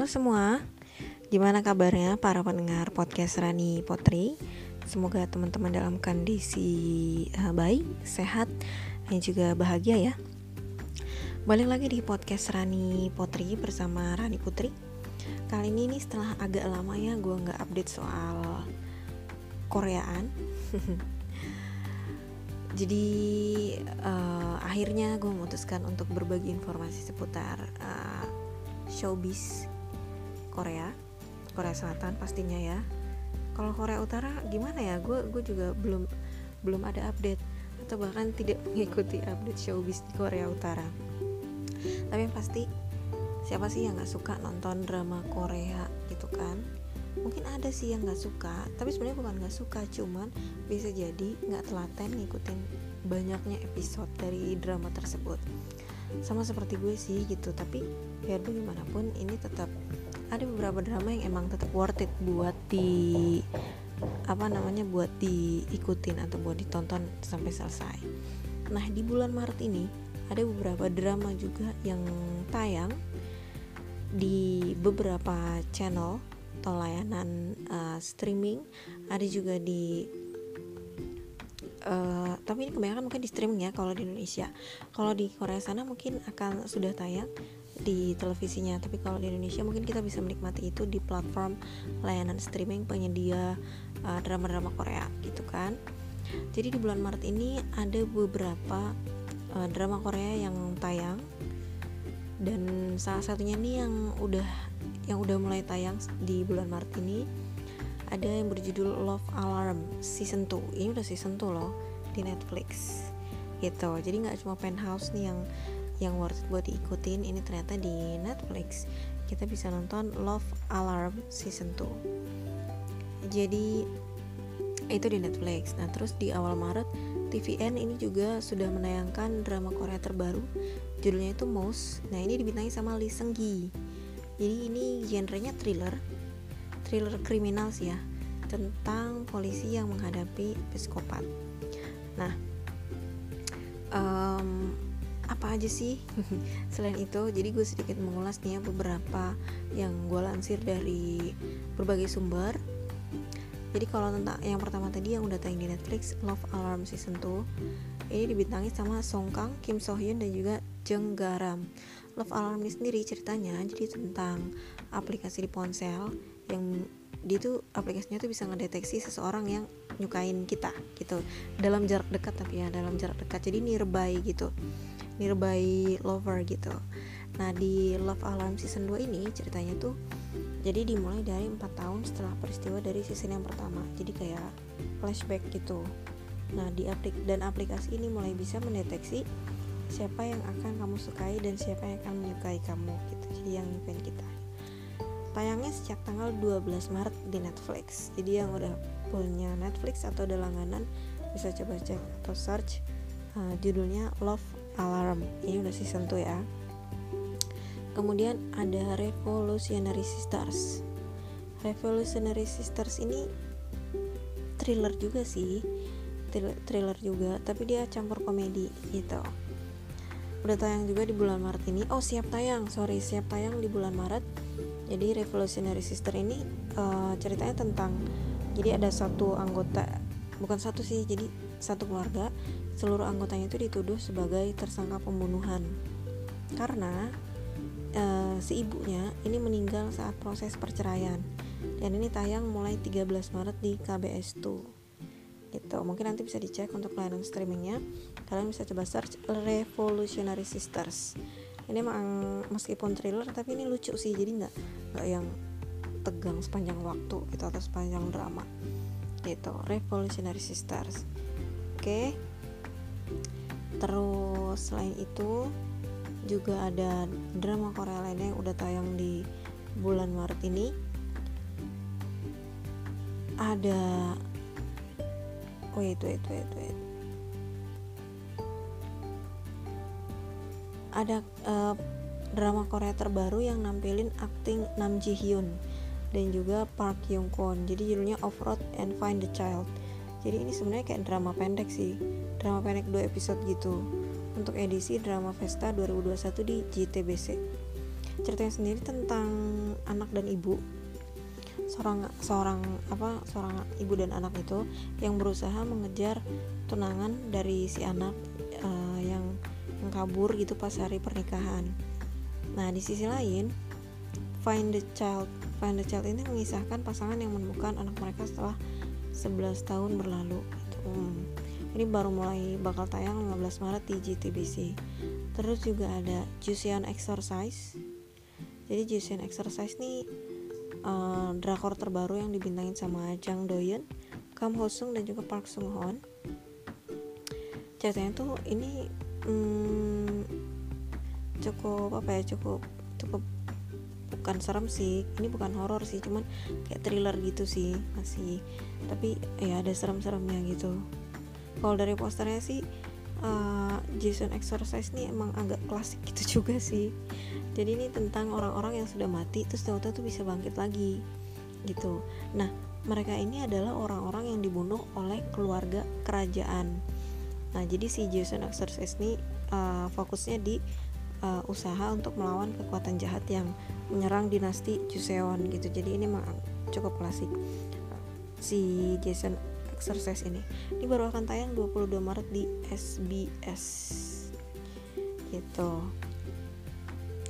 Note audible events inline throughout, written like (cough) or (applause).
Halo semua, gimana kabarnya para pendengar podcast Rani Potri? Semoga teman-teman dalam kondisi uh, baik, sehat, dan juga bahagia ya. Balik lagi di podcast Rani Potri bersama Rani Putri. Kali ini nih setelah agak lama ya gue nggak update soal Koreaan. (laughs) Jadi uh, akhirnya gue memutuskan untuk berbagi informasi seputar uh, showbiz Korea Korea Selatan pastinya ya. Kalau Korea Utara gimana ya? Gue gue juga belum belum ada update. Atau bahkan tidak (laughs) mengikuti update showbiz di Korea Utara. Tapi yang pasti siapa sih yang nggak suka nonton drama Korea gitu kan? Mungkin ada sih yang nggak suka tapi sebenarnya bukan nggak suka. Cuman bisa jadi nggak telaten ngikutin banyaknya episode dari drama tersebut. Sama seperti gue sih gitu tapi biar bagaimanapun ini tetap ada beberapa drama yang emang tetap worth it buat di apa namanya buat diikutin atau buat ditonton sampai selesai. Nah di bulan Maret ini ada beberapa drama juga yang tayang di beberapa channel atau layanan uh, streaming. Ada juga di uh, tapi ini kebanyakan mungkin di streaming ya kalau di Indonesia. Kalau di Korea sana mungkin akan sudah tayang di televisinya. Tapi kalau di Indonesia mungkin kita bisa menikmati itu di platform layanan streaming penyedia uh, drama-drama Korea gitu kan. Jadi di bulan Maret ini ada beberapa uh, drama Korea yang tayang. Dan salah satunya nih yang udah yang udah mulai tayang di bulan Maret ini ada yang berjudul Love Alarm season 2 ini udah season 2 loh di Netflix gitu. Jadi nggak cuma penthouse nih yang yang worth it buat diikutin ini ternyata di Netflix. Kita bisa nonton Love Alarm season 2 jadi itu di Netflix. Nah terus di awal Maret TVN ini juga sudah menayangkan drama Korea terbaru. Judulnya itu Mouse. Nah ini dibintangi sama Lee Seung Gi. Jadi ini genrenya thriller. Thriller kriminal sih ya. Tentang polisi yang menghadapi psikopat. Nah, um, apa aja sih (laughs) selain itu? Jadi gue sedikit mengulas nih ya beberapa yang gue lansir dari berbagai sumber. Jadi kalau tentang yang pertama tadi yang udah tayang di Netflix Love Alarm Season 2 ini dibintangi sama Song Kang, Kim So Hyun dan juga Jung Garam. Love Alarm ini sendiri ceritanya jadi tentang aplikasi di ponsel yang dia tuh aplikasinya tuh bisa ngedeteksi seseorang yang nyukain kita gitu dalam jarak dekat tapi ya dalam jarak dekat jadi nearby gitu nearby lover gitu. Nah di Love Alarm season 2 ini ceritanya tuh jadi dimulai dari empat tahun setelah peristiwa dari season yang pertama. Jadi kayak flashback gitu. Nah di aplik dan aplikasi ini mulai bisa mendeteksi siapa yang akan kamu sukai dan siapa yang akan menyukai kamu gitu. Jadi yang nyukain kita. Tayangnya sejak tanggal 12 Maret di Netflix. Jadi yang udah punya Netflix atau ada langganan bisa coba cek atau search uh, judulnya Love Alarm. Ini udah season 2 ya. Kemudian ada Revolutionary Sisters. Revolutionary Sisters ini thriller juga sih. Thriller juga tapi dia campur komedi gitu. Udah tayang juga di bulan Maret ini. Oh siap tayang. Sorry siap tayang di bulan Maret. Jadi Revolutionary Sister ini uh, ceritanya tentang jadi ada satu anggota bukan satu sih jadi satu keluarga seluruh anggotanya itu dituduh sebagai tersangka pembunuhan. Karena uh, si ibunya ini meninggal saat proses perceraian. Dan ini tayang mulai 13 Maret di KBS 2 gitu. Mungkin nanti bisa dicek untuk layanan streamingnya. Kalian bisa coba search Revolutionary Sisters. Ini emang meskipun thriller tapi ini lucu sih. Jadi nggak nggak yang tegang sepanjang waktu gitu atau sepanjang drama. Gitu. Revolutionary Sisters. Oke. okay. Terus selain itu juga ada drama Korea lainnya yang udah tayang di bulan Maret ini. Ada wait wait wait wait. Ada uh, drama Korea terbaru yang nampilin akting Nam Ji Hyun dan juga Park Young Kwon. Jadi judulnya Off Road and Find the Child. Jadi ini sebenarnya kayak drama pendek sih drama pendek dua episode gitu untuk edisi drama Festa 2021 di JTBC ceritanya sendiri tentang anak dan ibu seorang seorang apa seorang ibu dan anak itu yang berusaha mengejar tunangan dari si anak uh, yang yang kabur gitu pas hari pernikahan. Nah di sisi lain, Find the Child Find the Child ini mengisahkan pasangan yang menemukan anak mereka setelah 11 tahun berlalu. Gitu. Hmm. Ini baru mulai bakal tayang 15 Maret di GTBC. Terus juga ada Jusian Exercise. Jadi Jusian Exercise nih uh, drakor terbaru yang dibintangin sama Jang Doyeon, Kam Ho Sung dan juga Park Sung Hoon. Ceritanya tuh ini hmm, cukup apa ya cukup cukup bukan serem sih ini bukan horor sih cuman kayak thriller gitu sih masih tapi ya ada serem-seremnya gitu kalau dari posternya sih uh, Jason Exorcise nih emang agak klasik gitu (laughs) juga sih. Jadi ini tentang orang-orang yang sudah mati terus tahu-tahu tuh bisa bangkit lagi gitu. Nah mereka ini adalah orang-orang yang dibunuh oleh keluarga kerajaan. Nah jadi si Jason Exorcise ini uh, fokusnya di uh, usaha untuk melawan kekuatan jahat yang menyerang dinasti Joseon gitu. Jadi ini memang cukup klasik. Si Jason Exorcise ini. Ini baru akan tayang 22 Maret di SBS gitu.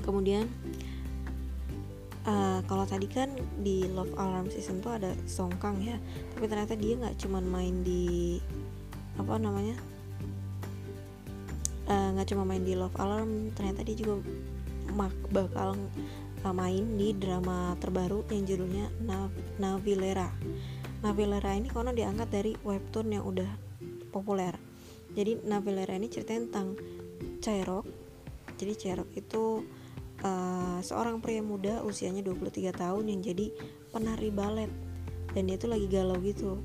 Kemudian uh, kalau tadi kan di Love Alarm season tuh ada Song Kang ya tapi ternyata dia nggak cuman main di apa namanya eh, nggak uh, cuma main di Love Alarm ternyata dia juga mak bakal uh, main di drama terbaru yang judulnya Nav Navilera Navilera ini konon diangkat dari webtoon yang udah populer. Jadi Navilera ini ceritanya tentang Chairok jadi Chairok itu uh, seorang pria muda usianya 23 tahun yang jadi penari balet. Dan dia tuh lagi galau gitu.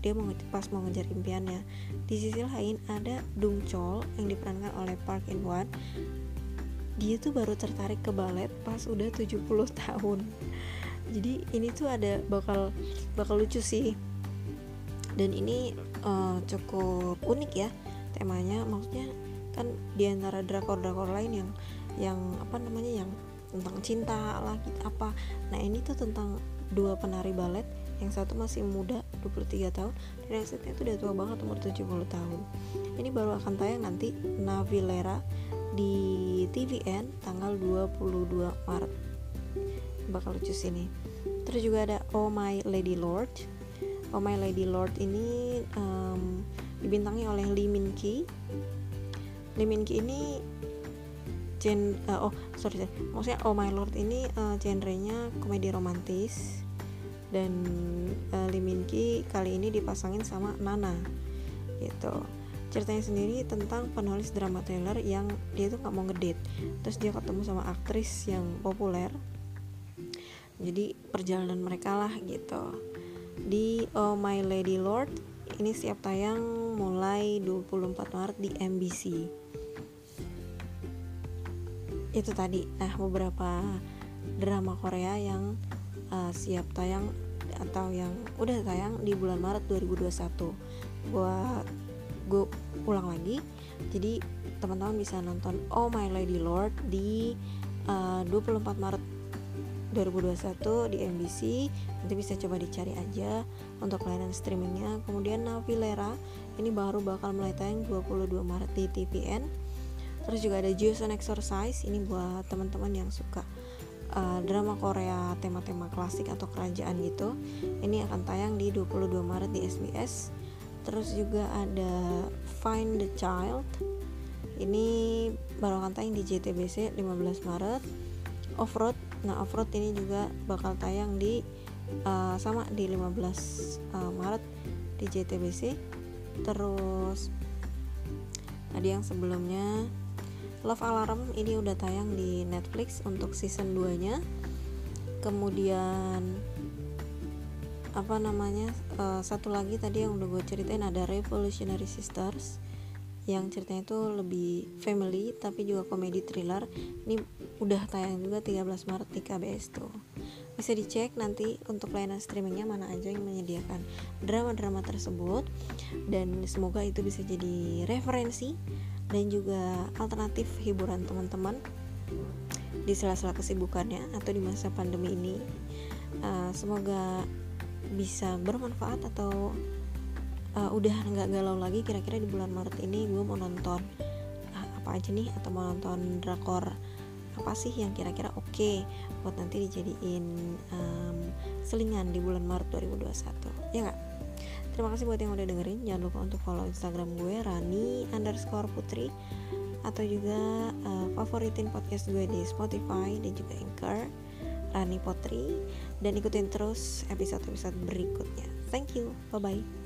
Dia mau pas mau ngejar impiannya. Di sisi lain ada Dung Chol yang diperankan oleh Park In Wan dia tuh baru tertarik ke balet pas udah 70 tahun jadi ini tuh ada bakal bakal lucu sih. Dan ini uh, cukup unik ya temanya. Maksudnya kan di antara drakor-drakor lain yang yang apa namanya yang tentang cinta lah gitu, apa. Nah ini tuh tentang dua penari balet. Yang satu masih muda 23 tahun dan yang satunya tuh udah tua banget umur 70 tahun. Ini baru akan tayang nanti Navilera di TVN tanggal 22 Maret bakal lucu sini. Terus juga ada Oh My Lady Lord. Oh My Lady Lord ini um, dibintangi oleh Lee Min Ki. Lee Min Ki ini gen uh, oh sorry, maksudnya Oh My Lord ini uh, genrenya komedi romantis. Dan uh, Lee Min Ki kali ini dipasangin sama Nana gitu. Ceritanya sendiri tentang penulis drama thriller yang dia tuh nggak mau ngedate. Terus dia ketemu sama aktris yang populer jadi perjalanan mereka lah gitu. Di Oh My Lady Lord ini siap tayang mulai 24 Maret di MBC itu tadi. Nah beberapa drama Korea yang uh, siap tayang atau yang udah tayang di bulan Maret 2021 buat gue ulang lagi jadi teman-teman bisa nonton Oh My Lady Lord di uh, 24 Maret 2021 di MBC nanti bisa coba dicari aja untuk layanan streamingnya. Kemudian Navilera ini baru bakal mulai tayang 22 Maret di TVN terus juga ada Jason Exercise ini buat teman-teman yang suka uh, drama Korea tema-tema klasik atau kerajaan gitu. Ini akan tayang di 22 Maret di SBS terus juga ada Find the Child ini baru akan tayang di JTBC 15 Maret. Offroad nah Offroad ini juga bakal tayang di uh, sama di 15 uh, Maret di JTBC terus tadi yang sebelumnya Love Alarm ini udah tayang di Netflix untuk season 2 nya kemudian apa namanya uh, satu lagi tadi yang udah gue ceritain ada Revolutionary Sisters yang ceritanya itu lebih family tapi juga komedi thriller. Ini udah tayang juga 13 Maret di KBS tuh. Bisa dicek nanti untuk layanan streamingnya mana aja yang menyediakan drama-drama tersebut. Dan semoga itu bisa jadi referensi dan juga alternatif hiburan teman-teman di sela-sela kesibukannya atau di masa pandemi ini. Uh, semoga bisa bermanfaat atau uh, udah nggak galau lagi kira-kira di bulan Maret ini gue mau nonton uh, apa aja nih? Atau mau nonton drakor apa sih yang kira-kira oke okay buat nanti dijadiin um, selingan di bulan Maret 2021 ya nggak? Terima kasih buat yang udah dengerin. Jangan lupa untuk follow instagram gue Rani underscore putri. Atau juga uh, favoritin podcast gue di Spotify dan juga Anchor Rani Potri. Dan ikutin terus episode-episode berikutnya. Thank you. Bye bye